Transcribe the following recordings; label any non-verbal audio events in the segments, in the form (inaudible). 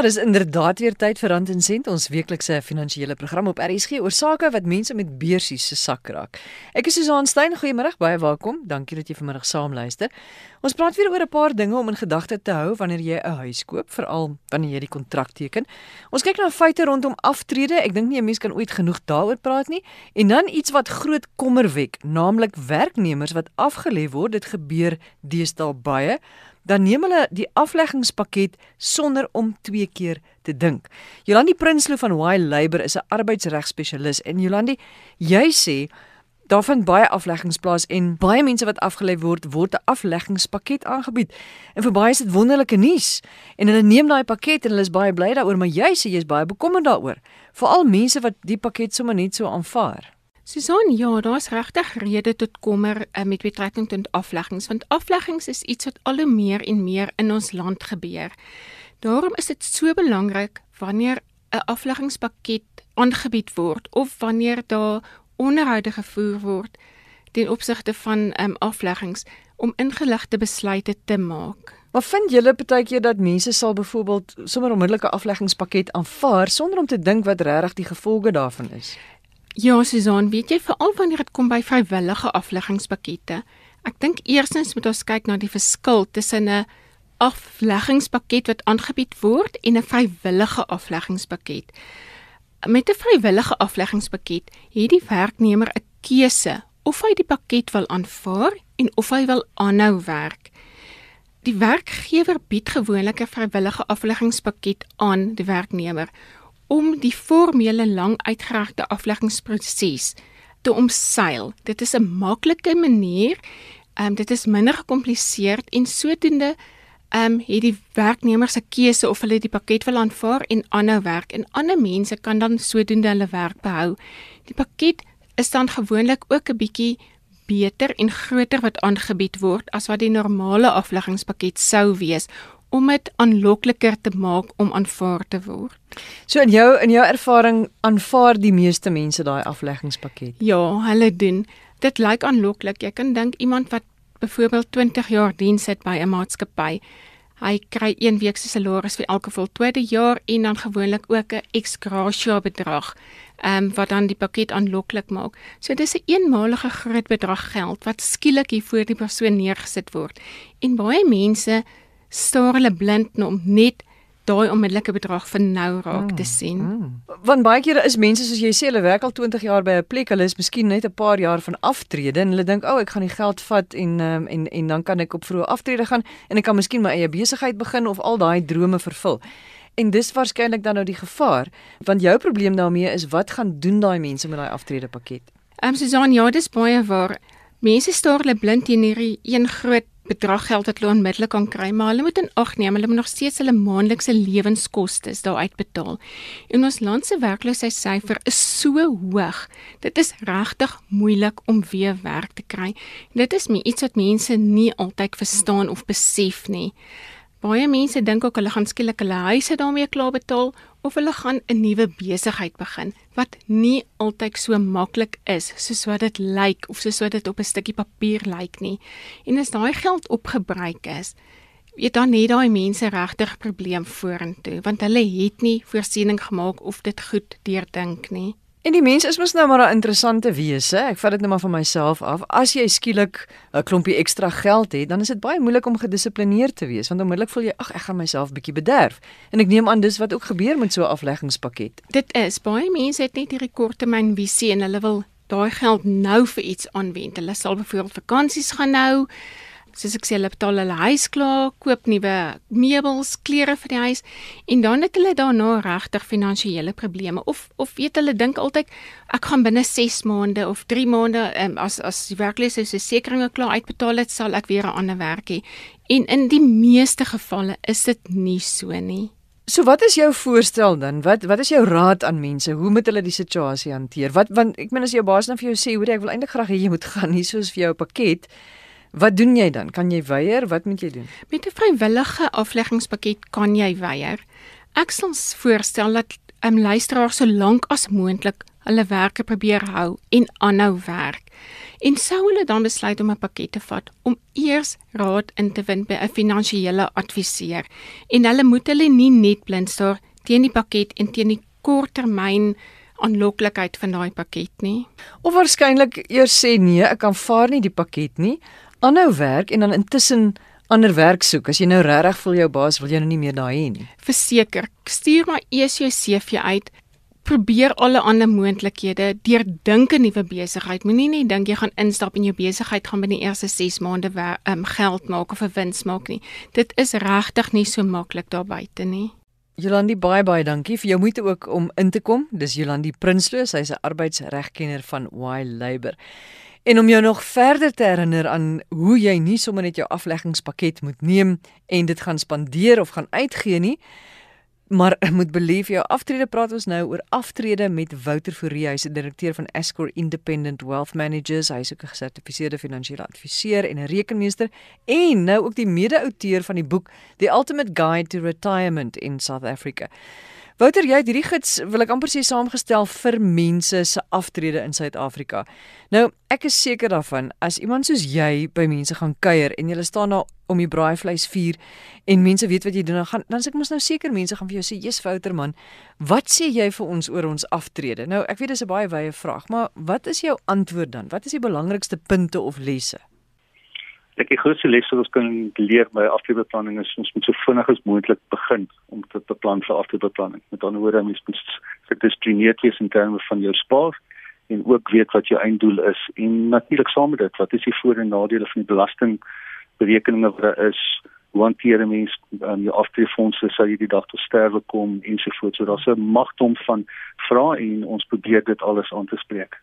Ja, dis inderdaad weer tyd vir Rand en Sent, ons weeklikse finansiële program op RSG oor sake wat mense met beursies se sak raak. Ek is Susan Stein, goeiemôre, baie welkom. Dankie dat jy vanmiddag saam luister. Ons praat weer oor 'n paar dinge om in gedagte te hou wanneer jy 'n huis koop, veral wanneer jy die kontrak teken. Ons kyk na feite rondom aftrede. Ek dink nie 'n mens kan ooit genoeg daaroor praat nie. En dan iets wat groot kommer wek, naamlik werknemers wat afgelê word. Dit gebeur deesdae baie dan neem hulle die afleggingspakket sonder om twee keer te dink. Jolandi Prinsloo van Y Labour is 'n arbeidsregspesialis en Jolandi, jy sê daar vind baie afleggings plaas en baie mense wat afgelê word, word 'n afleggingspakket aangebied. En vir baie is dit wonderlike nuus. En hulle neem daai pakket en hulle is baie bly daaroor, maar jy sê jy's baie bekommerd daaroor, veral mense wat die pakket sommer net so aanvaar. Susan, ja, daar's regtig rede tot kommer uh, met betrekking tot afleggings, want afleggings is iets wat al hoe meer en meer in ons land gebeur. Daarom is dit so belangrik wanneer 'n afleggingspakket aangebied word of wanneer daar onderhoude gevoer word ten opsigte van um, afleggings om ingeligte besluite te maak. Maar vind julle partykeer dat mense sal byvoorbeeld sommer onmiddellike afleggingspakket aanvaar sonder om te dink wat regtig die gevolge daarvan is? Ja, Susan, weet jy veral wanneer dit kom by vrywillige afleggingspakkette. Ek dink eerstens moet ons kyk na die verskil tussen 'n afleggingspakket wat aangebied word en 'n vrywillige afleggingspakket. Met 'n vrywillige afleggingspakket het die werknemer 'n keuse of hy die pakket wil aanvaar en of hy wil aanhou werk. Die werkgewer bied gewoonlik 'n vrywillige afleggingspakket aan die werknemer om die formele lang uitgeregte afleggingsproses te omseil. Dit is 'n maklike manier. Ehm um, dit is minder gekompliseerd en sodoende ehm um, het die werknemer se keuse of hulle die pakket wil aanvaar en aanhou werk en ander mense kan dan sodoende hulle werk behou. Die pakket is dan gewoonlik ook 'n bietjie beter en groter wat aangebied word as wat die normale afleggingspakket sou wees om dit aanlokliker te maak om aanvaar te word. So in jou in jou ervaring aanvaar die meeste mense daai afleggingspakket? Ja, hulle doen. Dit lyk aanloklik. Jy kan dink iemand wat byvoorbeeld 20 jaar diens het by 'n maatskappy, hy kry een week se salaris vir elke voltooide jaar en dan gewoonlik ook 'n ex gratia bedrag, ehm um, wat dan die pakket aanloklik maak. So dis 'n eenmalige groot bedrag geld wat skielik hier voor die persoon neergesit word. En baie mense staar hulle blind om net daai onmiddellike bedrag vir nou raak mm, te sien. Mm. Want baie kere is mense soos jy sê hulle werk al 20 jaar by 'n plek, hulle is miskien net 'n paar jaar van aftrede en hulle dink, "O, oh, ek gaan die geld vat en um, en en dan kan ek op vroeë aftrede gaan en ek kan miskien my eie besigheid begin of al daai drome vervul." En dis waarskynlik dan nou die gevaar, want jou probleem daarmee is wat gaan doen daai mense met daai aftrede pakket? Ehm um, Susan, ja, dis baie waar. Mense staar hulle blind teen hierdie een groot bedrag geld wat hulle onmiddellik kan kry, maar hulle moet in ag neem, hulle moet nog steeds hulle maandelikse lewenskoste daar uitbetaal. En ons land se werkloosheidsyfer is so hoog. Dit is regtig moeilik om weer werk te kry. Dit is iets wat mense nie altyd verstaan of besef nie. Baie mense dink ook hulle gaan skielik hulle huise daarmee klaar betaal of hulle gaan 'n nuwe besigheid begin wat nie altyd so maklik is soos wat dit lyk of soos wat dit op 'n stukkie papier lyk nie. En as daai geld opgebruik is, weet dan net daai mense regtig probleem vorentoe want hulle het nie voorsiening gemaak of dit goed deurdink nie. En die mens is mos nou maar 'n interessante wese. Ek vat dit net maar van myself af. As jy skielik 'n klompie ekstra geld het, dan is dit baie moeilik om gedissiplineerd te wees, want onmiddellik voel jy, ag, ek gaan myself bietjie bederf. En ek neem aan dis wat ook gebeur met so 'n afleggingspakket. Dit is baie mense het net hierdie korttermynvisie en hulle wil daai geld nou vir iets aanwend. Hulle sal byvoorbeeld vakansies gaan nou soos ek sê hulle betaal hulle huis klaar, koop nuwe meubels, klere vir die huis en dan het hulle daarna regtig finansiële probleme of of weet hulle dink altyd ek gaan binne 6 maande of 3 maande um, as as die werkloosheid se sekeringe klaar uitbetaal het, sal ek weer 'n ander werk hê. En in die meeste gevalle is dit nie so nie. So wat is jou voorstel dan? Wat wat is jou raad aan mense? Hoe moet hulle die situasie hanteer? Wat want ek meen as jou baas dan vir jou sê, "Hoerie, ek wil eintlik graag hê jy moet gaan nie soos vir jou pakket." Wat doen jy dan? Kan jy weier? Wat moet jy doen? Met 'n vrywillige afleggingspakket kan jy weier. Ek sal voorstel dat 'n um, luisteraar so lank as moontlik hulle werke probeer hou en aanhou werk. En sou hulle dan besluit om 'n pakket te vat om eers raad in te win by 'n finansiële adviseur en hulle moet hulle nie net blind staar teen die pakket en teen die korttermyn aanloklikheid van daai pakket nie. Of waarskynlik eers sê nee, ek aanvaar nie die pakket nie, aanhou werk en dan intussen ander werk soek. As jy nou regtig voel jou baas wil jy nou nie meer daai hê nie. Verseker, stuur maar eers jou CV uit. Probeer alle ander moontlikhede deur dink 'n nuwe besigheid. Moenie net dink jy gaan instap en jou besigheid gaan binne die eerste 6 maande um, geld maak of 'n wins maak nie. Dit is regtig nie so maklik daar buite nie. Jolandi baie baie dankie vir jou moeite ook om in te kom. Dis Jolandi Prinsloo, sy's 'n arbeidsregkenner van Y Labor. En om jou nog verder te herinner aan hoe jy nie sommer net jou afleggingspakket moet neem en dit gaan spandeer of gaan uitgee nie, Maar (laughs) moet belief jou aftrede praat ons nou oor aftrede met Wouter Fourie, hy's die direkteur van Escor Independent Wealth Managers, hy's ook 'n gesertifiseerde finansiële adviseur en 'n rekenmeester en nou ook die mede-outeur van die boek The Ultimate Guide to Retirement in South Africa. Wouter, jy het hierdie gids wil ek amper sê saamgestel vir mense se aftrede in Suid-Afrika. Nou, ek is seker daarvan as iemand soos jy by mense gaan kuier en jy staan daar om die braaivleis vuur en mense weet wat jy doen, dan gaan dan sê ek mos nou seker mense gaan vir jou sê, "Jesus Wouter man, wat sê jy vir ons oor ons aftrede?" Nou, ek weet dis 'n baie wye vraag, maar wat is jou antwoord dan? Wat is die belangrikste punte of lesse? Ek die grootste les wat ons kan leer by aftreebeplanning is ons moet so vinnig as moontlik begin om te beplan vir aftreebeplanning. Met ander woorde, mens moet gedisciplineerd wees in terme van jou spaar en ook weet wat jou einddoel is en natuurlik saam met dit, wat is die voor- en nadele van die belastingberekeninge wat daar is? Hoe hanteer mens um, jou aftreefondse sou jy die dag tot sterwe kom ensovoorts. So daar's 'n magtom van vrae en ons probeer dit alles aan te spreek.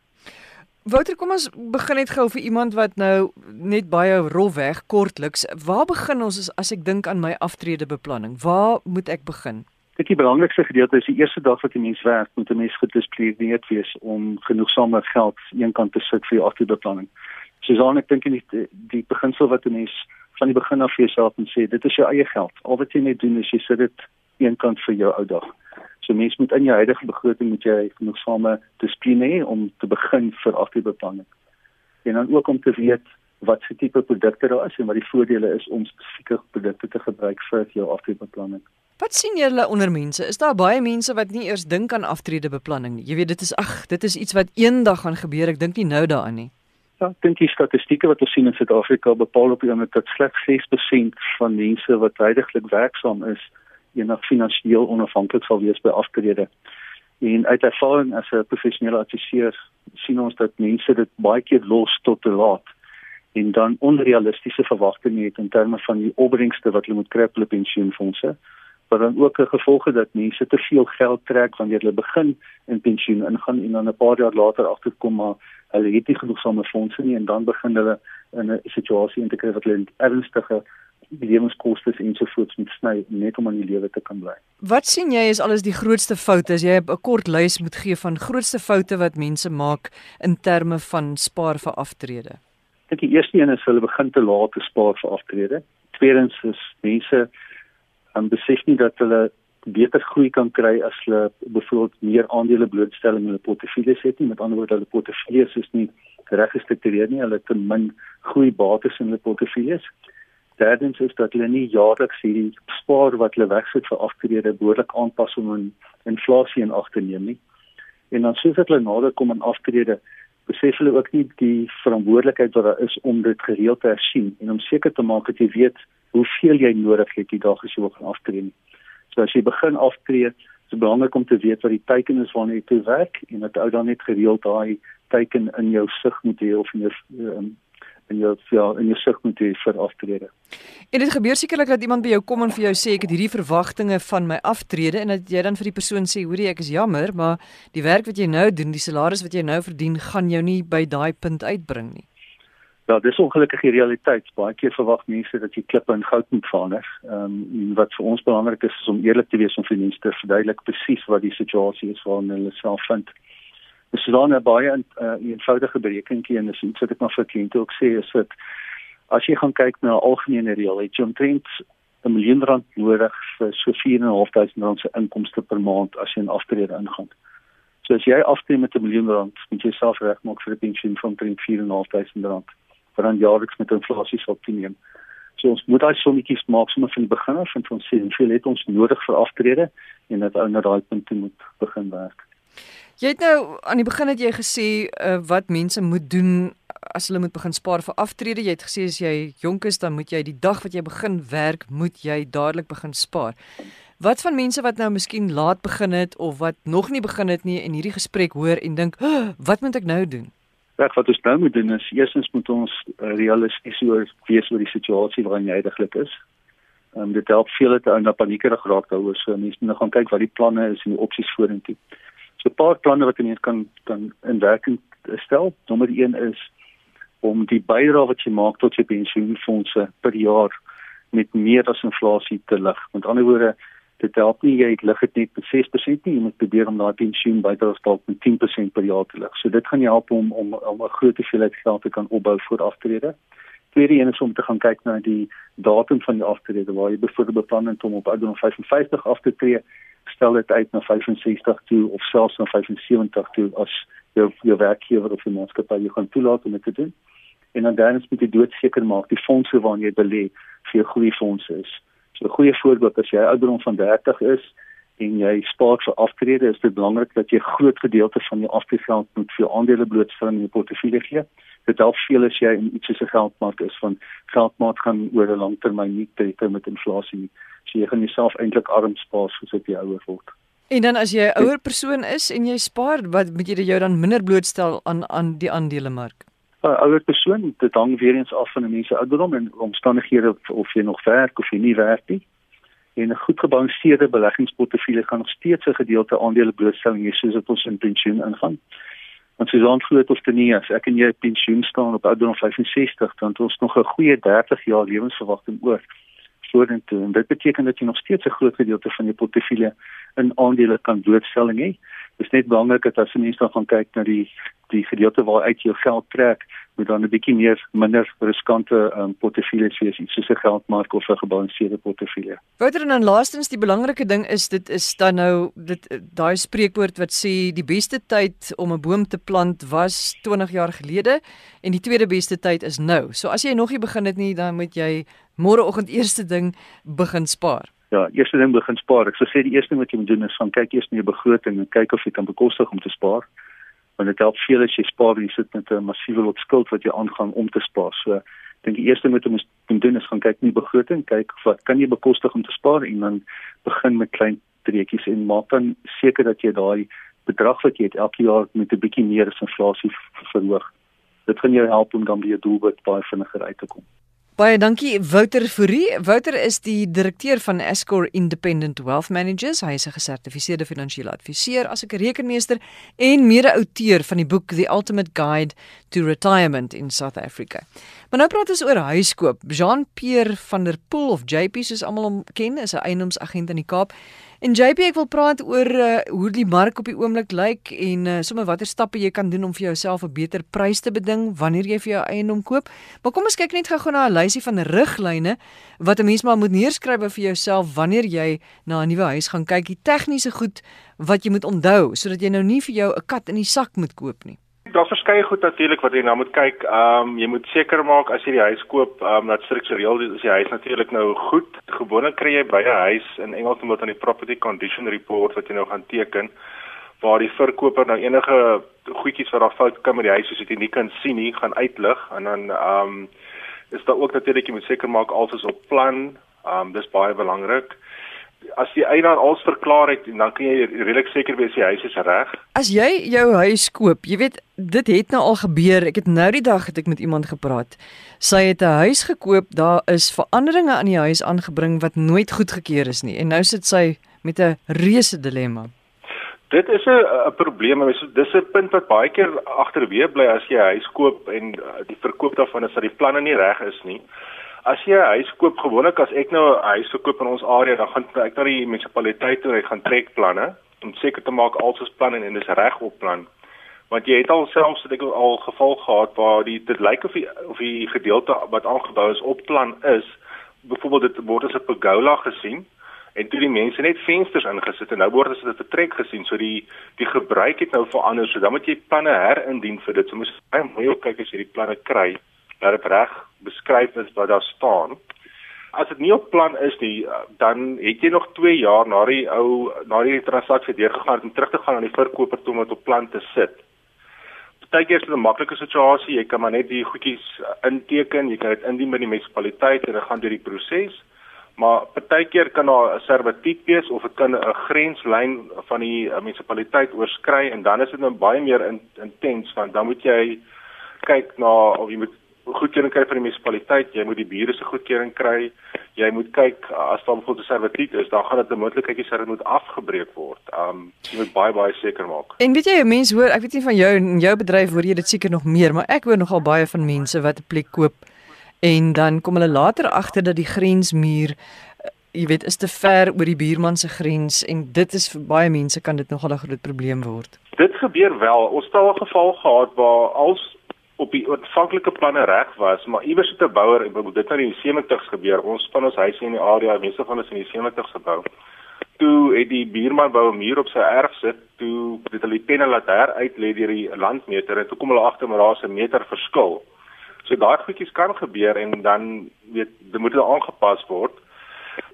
Wouter, kom ons begin net gou vir iemand wat nou net baie rofweg kortliks. Waar begin ons as, as ek dink aan my aftredebeplanning? Waar moet ek begin? Ek die belangrikste gedeelte is die eerste dag wat jy mens werk, moet 'n mens gedissiplineerd wees om genoegsame geld eenkant te sit vir jou aftredebeplanning. Susan, ek dink nie die, die beginsel wat 'n mens van die begin af vir jouself moet sê, dit is jou eie geld. Al wat jy net doen is jy sit dit eenkant vir jou ou dag. So mens moet in jou huidige begroting moet jy genoegsame dissipline hê om te begin vir aftreebeplanning. En dan ook om te weet wat se tipe produkte daar is en wat die voordele is om spesifieke produkte te gebruik vir jou aftreebeplanning. Wat sien julle onder mense? Is daar baie mense wat nie eers dink aan aftreebeplanning nie? Jy weet dit is ag, dit is iets wat eendag gaan gebeur. Ek dink nie nou daaraan nie. Ja, ek dink die statistieke wat ons sien in Suid-Afrika bepaal op die oomblik dat slegs 6% van mense wat heidaglik werksaam is, enig finansiëel onafhanklik sal wees by aftrede. En uit ervaring as 'n professionele adviseur sien ons dat mense dit baie keer los tot te laat en dan onrealistiese verwagtinge het in terme van die opbrengste wat hulle moet kry op hulle pensioenfonde wat dan ook 'n gevolg het dat mense te veel geld trek wanneer hulle begin in pensioen ingaan en dan 'n paar jaar later agterkom maar hulle het nie genoeg samefondse nie en dan begin hulle in 'n situasie in te kry wat hulle ernstige lewenskoste ensovoorts moet sny net om aan die lewe te kan bly. Wat sien jy is alles die grootste foute as jy 'n kort lys moet gee van grootste foute wat mense maak in terme van spaar vir aftrede? Ek dink die eerste een is hulle begin te laat te spaar vir aftrede. Tweedens is mense um, besef nie dat hulle beter groei kan kry as hulle byvoorbeeld meer aandele blootstelling in hulle portefeuilles het nie. Met ander woorde, hulle portefeuilles is nie reg gestruktureer nie. Hulle het te min groei bates in hulle portefeuilles. Derdens is dat hulle nie jaarliks hierdie spaar wat hulle wegsit vir aftrede behoorlik aanpas om in inflasie in ag te neem nie. En dan sê hulle nader kom aan aftrede, besef hulle ook nie die verantwoordelikheid wat daar is om dit gereeld te hersien en om seker te maak dat jy weet hoeveel jy nodig het die dag as jy wil gaan aftree. So as jy begin aftree, is dit belangrik om te weet wat die teiken is wanneer jy toe werk en dat ou dan net gereeld daai teiken in jou sig moet hê of in jou um, in jou ja, in jou sig moet hê vir aftrede. En dit gebeur sekerlik dat iemand by jou kom en vir jou sê ek het hierdie verwagtinge van my aftrede en dat jy dan vir die persoon sê hoorie ek is jammer, maar die werk wat jy nou doen, die salaris wat jy nou verdien, gaan jou nie by daai punt uitbring nie. Ja, dis ongelukkig die realiteit. Baie keer verwag mense dat jy klippe in goud moet verander. Ehm um, wat vir ons belangrik is, is om eerlik te wees om vir mense te verduidelik presies wat die situasie is waarin hulle self vind. Dis dan 'n baie uh, eenvoudige berekeningkie en dis iets wat ek maar vir kliënte ook sê is dat as jy gaan kyk na 'n algemene reël, het jy omtrent 'n miljoen rand nodig vir so 4.500 rand se inkomste per maand as jy 'n aftrede ingaan. So as jy aftree met 'n miljoen rand, moet jy self regmaak vir 'n pensioen van 4.500 rand wat dan jaarliks met inflasie sal toeneem. So ons moet daai sommetjies maak sommer van die begin af en ons sê hoeveel het ons nodig vir aftrede en dat ou na daai punt toe moet begin werk. Jy het nou aan die begin het jy gesê uh, wat mense moet doen as hulle moet begin spaar vir aftrede. Jy het gesê as jy jonk is, dan moet jy die dag wat jy begin werk, moet jy dadelik begin spaar. Wat van mense wat nou miskien laat begin het of wat nog nie begin het nie en hierdie gesprek hoor en dink, oh, "Wat moet ek nou doen?" Reg, wat ons nou moet doen is eerstens moet ons uh, realisties oor wees oor die situasie waarin jy heidaglik is. Ehm um, dit help veel te ou na paniekerig raak daaroor. So mense moet nou gaan kyk wat die planne is en die opsies vorentoe. So 'n paar planne wat mense kan kan in werking stel. Nommer 1 is om die bydrae wat jy maak tot jou pensioenfonde per jaar met meer as inflasie te lig. Met ander woorde, dit help nie jy lig dit net met 6% nie, jy moet probeer om daai pensioen bydrae dalk met 10% per jaar te lig. So dit gaan jou help om om om 'n groot hoeveelheid geld te kan opbou vir aftrede. Tweede een is om te gaan kyk na die datum van die aftrede waar jy byvoorbeeld beplan om op ouderdom 55 af te tree, stel dit uit na 65 toe of selfs na 75 toe as jou jou werkgewer of jou maatskappy jou gaan toelaat om dit te doen. En dan dan moet jy doodseker maak die fondse waarin jy belê vir jou goeie fondse is. So 'n goeie voorbeeld as jy ouderdom van 30 is en jy spaar vir aftrede, is dit belangrik dat jy groot gedeelte van jou aftreegeld moet vir aandele blootstel in jou portefeulje gee. Dit help veel as jy in iets soos 'n geldmark is van geldmark gaan oor 'n langtermyn nie tyd met inflasie nie. So jy gaan jouself eintlik arm spaar soos op jy ouer word. En dan as jy 'n ouer persoon is en jy spaar, wat moet jy jou dan minder blootstel aan aan die aandelemark? 'n Ouer persoon, dit hang weer eens af van 'n mens se ouderdom en omstandighede of, of jy nog werk of jy nie werk nie. En 'n goed gebalanseerde beleggingsportefeulje gaan nog steeds 'n gedeelte aandele blootstelling hê soos dit ons in pensioen ingaan. Want soos ons groot of nie as ek en jy pensioen staan op ouderdom 65, dan het ons nog 'n goeie 30 jaar lewensverwagting oor vorentoe en dit beteken dat jy nog steeds 'n groot gedeelte van jou portefeulje in aandele kan blootstelling hê. Is net belangrik dat as jy mens dan gaan kyk na die die gedeelte waar uit jou geld trek, moet dan 'n bietjie meer minder riskante um, portefeuilles wees, iets soos 'n geldmark of 'n gebalanseerde portefeulje. Wouter en dan laastens die belangrike ding is dit is dan nou dit daai spreekwoord wat sê die beste tyd om 'n boom te plant was 20 jaar gelede en die tweede beste tyd is nou. So as jy nog nie begin het nie, dan moet jy môreoggend eerste ding begin spaar. Ja, eerste ding begin spaar. Ek sou sê die eerste ding wat jy moet doen is van kyk eers na jou begroting en kyk of jy kan bekostig om te spaar want dit help veel as jy spaar en jy sit met 'n massiewe lot skuld wat jy aangaan om te spaar. So ek dink die eerste moet jy moet doen is gaan kyk in die begroting, kyk wat kan jy bekostig om te spaar en dan begin met klein treetjies en maak dan seker dat jy daai bedrag wat jy het elke jaar met 'n bietjie meer as inflasie verhoog. Dit gaan jou help om dan jou doelwit baie vinniger uit te kom. Baie dankie Wouter Fourie. Wouter is die direkteur van Escor Independent Wealth Managers. Hy is 'n gesertifiseerde finansiële adviseur, asook 'n rekenmeester en mede-outeur van die boek The Ultimate Guide to Retirement in South Africa. Maar nou praat ons oor huiskoop. Jean-Pierre van der Poel of JP soos almal hom ken, is 'n eiendomsagent in die Kaap. En JP, ek wil praat oor uh, hoe die mark op die oomblik lyk en uh, sommer watter stappe jy kan doen om vir jouself 'n beter prys te beding wanneer jy vir jou eiendom koop. Maar kom ons kyk net gou-gou na 'n lysie van riglyne wat 'n mens maar moet neerskryf vir jouself wanneer jy na 'n nuwe huis gaan kyk. Die tegniese goed wat jy moet onthou sodat jy nou nie vir jou 'n kat in die sak moet koop nie. Daar's verskeie goed natuurlik wat jy nou moet kyk. Ehm um, jy moet seker maak as jy die huis koop, ehm um, dat struktureel is die huis natuurlik nou goed. Gewoonlik kry jy by 'n huis in Engels moet dan die property condition report wat jy nou gaan teken waar die verkoper nou enige goedjies wat daar fout kan met die huis soos jy nie kan sien nie, gaan uitlig en dan ehm um, is daar ook natuurlik jy moet seker maak alles is op plan. Ehm um, dis baie belangrik as die eienaar alles verklaar het dan kan jy redelik seker wees die huis is reg. As jy jou huis koop, jy weet dit het nou al gebeur. Ek het nou die dag het ek met iemand gepraat. Sy het 'n huis gekoop, daar is veranderinge aan die huis aangebring wat nooit goedgekeur is nie en nou sit sy met 'n reuse dilemma. Dit is 'n probleem, dis 'n punt wat baie keer agterweë bly as jy 'n huis koop en uh, die verkoop daarvan is dat die planne nie reg is nie as jy 'n huis koop gewoonlik as ek nou 'n huis verkoop in ons area dan gaan ek na die munisipaliteit toe en ek gaan trek planne om seker te maak alles is plan en, en dis reg op plan want jy het al selfs dit ek al geval gehad waar die dit lyk of die of die gedeelte wat aangebou is op plan is byvoorbeeld dit word as 'n pergola gesien en toe die mense net vensters ingesit en nou word dit as 'n vertrek gesien. So die die gebruik het nou verander. So dan moet jy planne herindien vir dit. So moet jy baie mooi kyk as jy die planne kry dat dit reg beskryf is wat daar staan. As dit nie op plan is nie, dan het jy nog 2 jaar na die ou na die transaksie deurgegaan om terug te gaan aan die verkoper toe om dit op plan te sit. Partykeer is dit 'n maklike situasie. Jy kan maar net die goedjies inteken, jy kan dit indien by die munisipaliteit en dit gaan deur die proses. Maar partykeer kan daar 'n servituut wees of dit kan 'n grenslyn van die munisipaliteit oorskry en dan is dit nou baie meer in, intens want dan moet jy kyk na of jy moet goedkeuring kry van die munisipaliteit, jy moet die bure se goedkeuring kry. Jy moet kyk as daar bijvoorbeeld 'n servituut is, dan gaan dit 'n moontlikheid hê dat dit moet afgebreek word. Um jy moet baie baie seker maak. En weet jy, mense hoor, ek weet nie van jou en jou bedryf hoor jy dit seker nog meer, maar ek hoor nogal baie van mense wat 'n plek koop en dan kom hulle later agter dat die grensmuur eh, jy weet is te ver oor die buurman se grens en dit is vir baie mense kan dit nogal 'n groot probleem word. Dit gebeur wel. Ons het al 'n geval gehad waar als op die aanvanklike planne reg was, maar iewers het 'n bouer, ek bedoel dit nou in die 70's gebeur. Ons span ons huise in die area, mense van ons in die 70's gebou. Toe het die buurman wou 'n muur op sy erf sit, toe het hulle die penne laat her uit lê deur die landmeter en toe kom hulle agter maar daar's 'n meter verskil. So daai goedjies kan gebeur en dan weet dit moet aangepas word.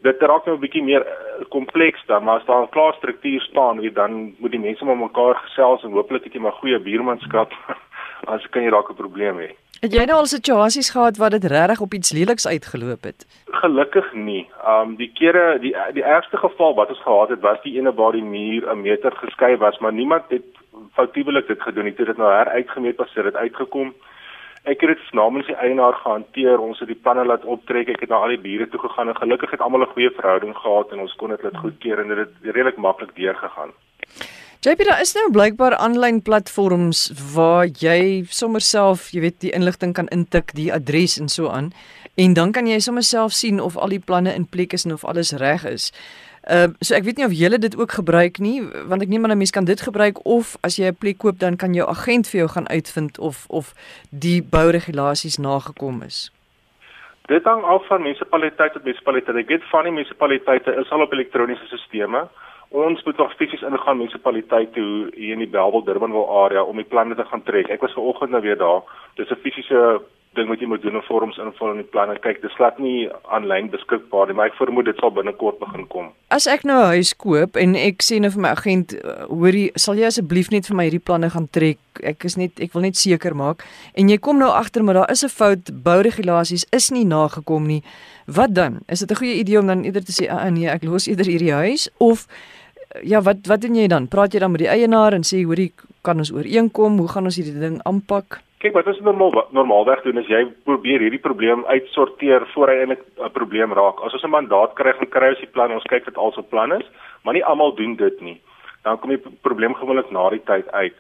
Dit raak nou 'n bietjie meer eh, kompleks dan, maar as daar 'n klaar struktuur staan, weet dan moet die mense met mekaar gesels en hooplik het jy maar goeie buurmanskap (laughs) as kan jy dalk 'n probleem hê. Het jy nou al situasies gehad waar dit regtig op iets leliks uitgeloop het? Gelukkig nie. Um die kere die die ergste geval wat ons gehad het was die ene waar die muur 'n meter geskei was, maar niemand het foutiewelik dit gedoen nie. Dit het nou heruitgemeet pas dit uitgekom. Ek het dit namens die eienaar gehanteer. Ons het die planne laat optrek. Ek het na al die bure toe gegaan en gelukkig het almal 'n goeie verhouding gehad en ons kon dit laat goedkeur en dit het redelik maklik deurgegaan. JP daar is nou blykbaar aanlyn platforms waar jy sommer self, jy weet, die inligting kan intik, die adres en so aan. En dan kan jy sommer self sien of al die planne in plek is en of alles reg is. Ehm uh, so ek weet nie of julle dit ook gebruik nie, want ek neem aan 'n mens kan dit gebruik of as jy 'n plek koop dan kan jou agent vir jou gaan uitvind of of die bouregulasies nagekom is. Dit hang af van munisipaliteit tot munisipaliteit. Ek weet van die munisipaliteite is al op elektroniese stelsels ons moet nog fisies ingaan munisipaliteit toe hier in die Bellville Durbanville area om die planne te gaan trek. Ek was vanoggend nou weer daar. Dis 'n fisiese ding wat jy moet doen om vorms invul in die planne. Kyk, dit slaat nie aanlyn beskikbaar nie, maar ek vermoed dit sal binnekort begin kom. As ek nou 'n huis koop en ek sê nou vir my agent, uh, hoorie, sal jy asseblief net vir my hierdie planne gaan trek? Ek is net ek wil net seker maak en jy kom nou agter maar daar is 'n fout, bouregulasies is nie nagekom nie. Wat dan? Is dit 'n goeie idee om dan eerder te sê, "Ag nee, ek los eerder hierdie huis" of ja, wat wat doen jy dan? Praat jy dan met die eienaar en sê hoorie, kan ons ooreenkom? Hoe gaan ons hierdie ding aanpak? Kyk, wat ons normaal normaalweg doen is jy probeer hierdie probleem uitsorteer voor hy eintlik 'n probleem raak. As ons 'n mandaat kry, gaan kry ons die plan, ons kyk wat al se plan is, maar nie almal doen dit nie. Dan kom die probleem gewoonlik na die tyd uit.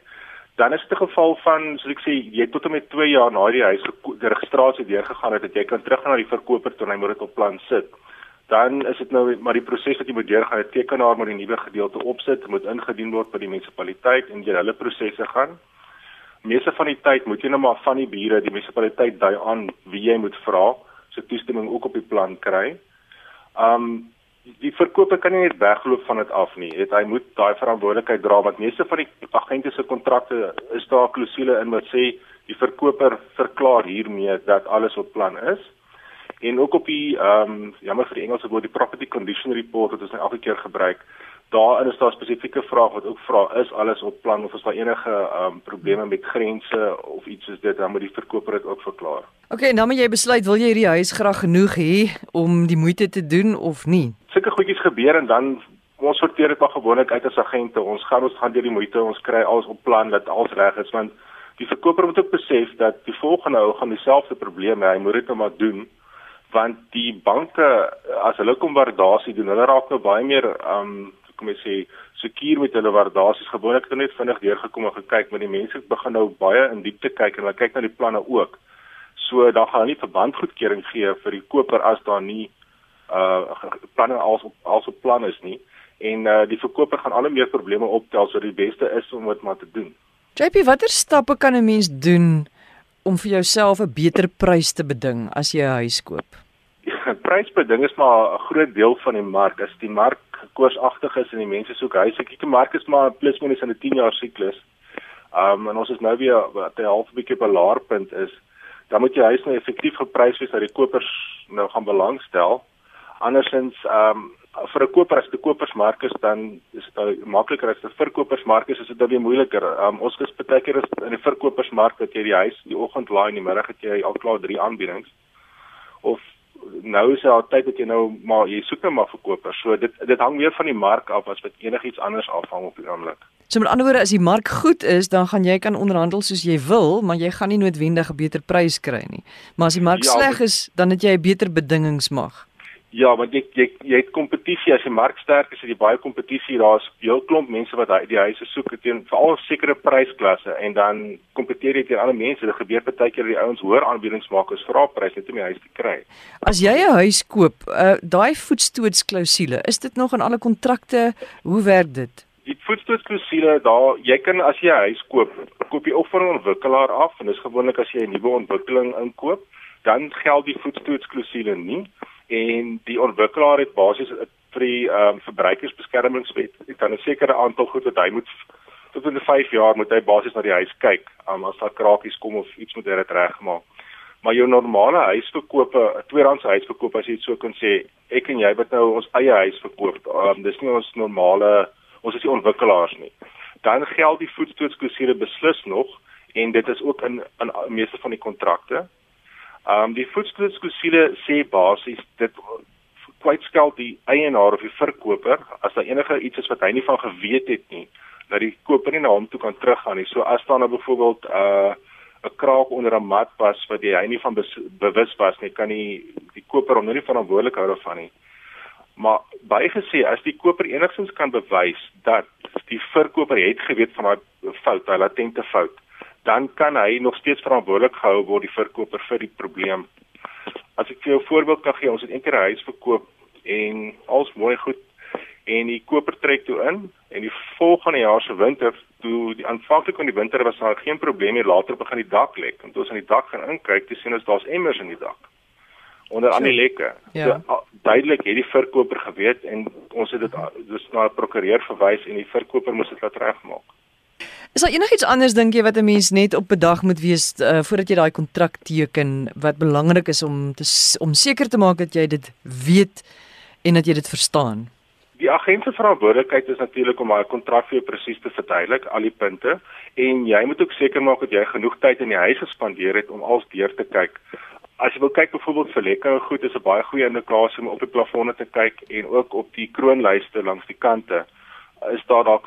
Dan is dit 'n geval van, soos ek sê, jy tot en met 2 jaar na die huis die registrasie deurgegaan het, dat jy kan teruggaan na die verkoper toe hy moet dit op plan sit dan is dit nou maar die proses wat jy moet deurgaan. 'n Tekenaar moet die nuwe gedeelte opsit, moet ingedien word by die munisipaliteit en jy hulle prosesse gaan. Meeste van die tyd moet jy nou maar van die bure, die munisipaliteit dui aan wie jy moet vra, se so toestemming ook op die plan kry. Um die verkoper kan nie net wegloop van dit af nie. Het, hy moet daai verantwoordelikheid dra want meeste van die agente se kontrakte is daar klousule in wat sê die verkoper verklaar hiermee dat alles op plan is en ook op die ehm um, jammer vir die Engelse woord die property condition report wat ons nou elke keer gebruik daarin is daar spesifieke vrae wat ook vra is alles op plan of is daar enige ehm um, probleme met grense of iets soos dit dan moet die verkoper dit ook verklaar. Okay, nou moet jy besluit wil jy hierdie huis graag genoeg hê om die moeite te doen of nie. Sulke goedjies gebeur en dan ons sorteer dit maar gewoonlik uit as agente. Ons gaan ons gaan deur die moeite, ons kry alles op plan dat alles reg is want die verkoper moet ook besef dat die volgende ou gaan dieselfde probleme hê. Hy moet dit nou maar doen want die banke as hulle kom waardasie doen, hulle raak nou baie meer um kom ek sê sekuur met hulle waardasies. Gewoonlik het hulle net vinnig deurgekom en gekyk, maar die mense begin nou baie in diepte kyk en hulle kyk na die planne ook. So dan gaan hulle nie verbandgoedkeuring gee vir die koper as daar nie uh planne als op als op plan is nie en uh die verkoper gaan al meer probleme optel so die beste is om dit maar te doen. JP, watter stappe kan 'n mens doen om vir jouself 'n beter prys te beding as jy 'n huis koop? Kyk prysbeding is maar 'n groot deel van die mark. As die mark koorsagtig is en die mense soek huise, kyk die mark is maar plus minus in 'n 10 jaar siklus. Um en ons is nou weer wat 'n half bietjie op 'n laer punt is. Dan moet jou huis nou effektief geprys wees dat die kopers nou gaan belangstel. Andersins um vir 'n koper as dit 'n kopersmark is dan is dit nou makliker as dit 'n verkopersmark is, is dit dan weer moeiliker. Um ons is baie keer in die verkopersmark dat jy die huis die oggend laai en die middag het jy al klaar drie aanbiedings. Of nou is daar tyd dat jy nou maar jy soek net nou maar verkopers. So dit dit hang weer van die mark af as wat enigiets anders afhang op die oomblik. So met ander woorde as die mark goed is, dan gaan jy kan onderhandel soos jy wil, maar jy gaan nie noodwendig 'n beter prys kry nie. Maar as die mark ja, sleg is, dan het jy 'n beter bedingingsmag. Ja, want jy jy jy het kompetisie as die mark sterk is, het jy baie kompetisie. Daar's heel klomp mense wat die huise soek teen veral sekere prysklasse en dan kompeteer jy teen ander mense. Dit gebeur baie keer die ouens hoër aanbiedings maak as vra prys net om die huis te kry. As jy 'n huis koop, uh daai voetstootsklausule, is dit nog in alle kontrakte? Hoe werk dit? Die voetstootsklausule daar, jy kan as jy 'n huis koop, koop jy of van 'n ontwikkelaar af en dis gewoonlik as jy 'n nuwe ontwikkeling inkoop, dan geld die voetstootsklausule nie en die ontwikkelaar het basies vir die ehm um, verbruikersbeskermingswet het dan 'n sekere aantal goed wat hy moet tot in 5 jaar moet hy basies na die huis kyk um, as daar krakies kom of iets moet hy dit regmaak. Maar jou normale huisverkope, 'n tweedehandse huisverkoop as jy dit so kan sê, ek en jy wat nou ons eie huis verkoop, um, dis nie ons normale ons is nie ontwikkelaars nie. Dan geld die voetstootsklausule beslis nog en dit is ook in in meeste van die kontrakte. Ehm um, die voetskoolskoolsiele sê basies dit kwytskel die eienaar of die verkoper as daar enige iets is wat hy nie van geweet het nie dat die koper nie na hom toe kan teruggaan nie. So as daar nou byvoorbeeld 'n uh, 'n kraak onder 'n mat was wat hy nie van bewus was nie, kan die die koper hom nou nie verantwoordelik hou daarvan nie. Maar bygesê as die koper enigstens kan bewys dat die verkoper het geweet van daai fout, daai latente fout, dan kan hy nog steeds verantwoordelik gehou word die verkoper vir die probleem. As ek vir jou 'n voorbeeld kan gee, ons het eendag 'n huis verkoop en alles mooi goed en die koper trek toe in en die volgende jaar se winter toe die aanvanklik in die winter was daar geen probleem nie later begin die dak lek en toe ons aan die dak gaan inkyk te sien ons daar's emmers in die dak onder aan die lekke ja. so, duidelik het die verkoper geweet en ons het dit dus na 'n prokureur verwys en die verkoper moes dit laat regmaak Is daar enigiets anders dink jy wat 'n mens net op bedag moet wees uh, voordat jy daai kontrak teken wat belangrik is om te om seker te maak dat jy dit weet en dat jy dit verstaan? Die agent se verantwoordelikheid is natuurlik om daai kontrak vir jou presies te verduidelik, al die punte en jy moet ook seker maak dat jy genoeg tyd in die huis gespandeer het om alles deur te kyk. As jy wil kyk byvoorbeeld vir lekker goed is 'n baie goeie indikasie om op die plafonne te kyk en ook op die kroonlyste langs die kante is daar dalk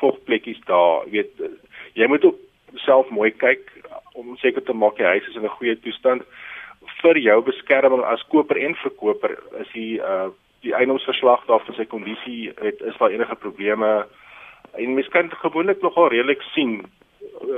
vogplekkies daar, jy weet jy moet ook self mooi kyk om seker te maak die huis is in 'n goeie toestand. Vir jou beskerming as koper en verkoper is die uh die eiendomsverslag daar van sy kondisie het is daar enige probleme. En mens kan gewoonlik nogal redelik sien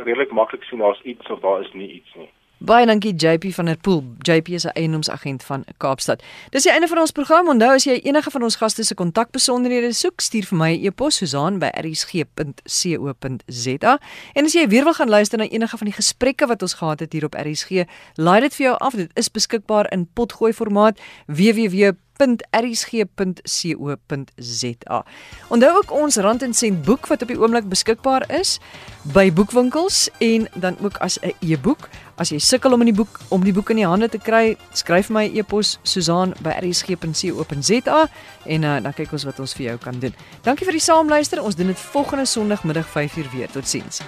redelik maklik sien daar's iets of daar is nie iets nie Baie dankie JP van der Pool. JP is 'n eiendomsagent van Kaapstad. Dis die einde van ons program. Onthou as jy enige van ons gaste se kontakbesonderhede soek, stuur vir my 'n e e-pos Susan@rsg.co.za. En as jy weer wil gaan luister na enige van die gesprekke wat ons gehad het hier op RSG, laai dit vir jou af. Dit is beskikbaar in potgooi formaat www www.rsg.co.za. Onthou ook ons Rand en Sent boek wat op die oomblik beskikbaar is by boekwinkels en dan ook as 'n e-boek. As jy sukkel om in die boek om die boek in die hande te kry, skryf my e-pos Susan@rsg.co.za en uh, dan kyk ons wat ons vir jou kan doen. Dankie vir die saamluister. Ons doen dit volgende Sondagmiddag 5uur weer. Totsiens.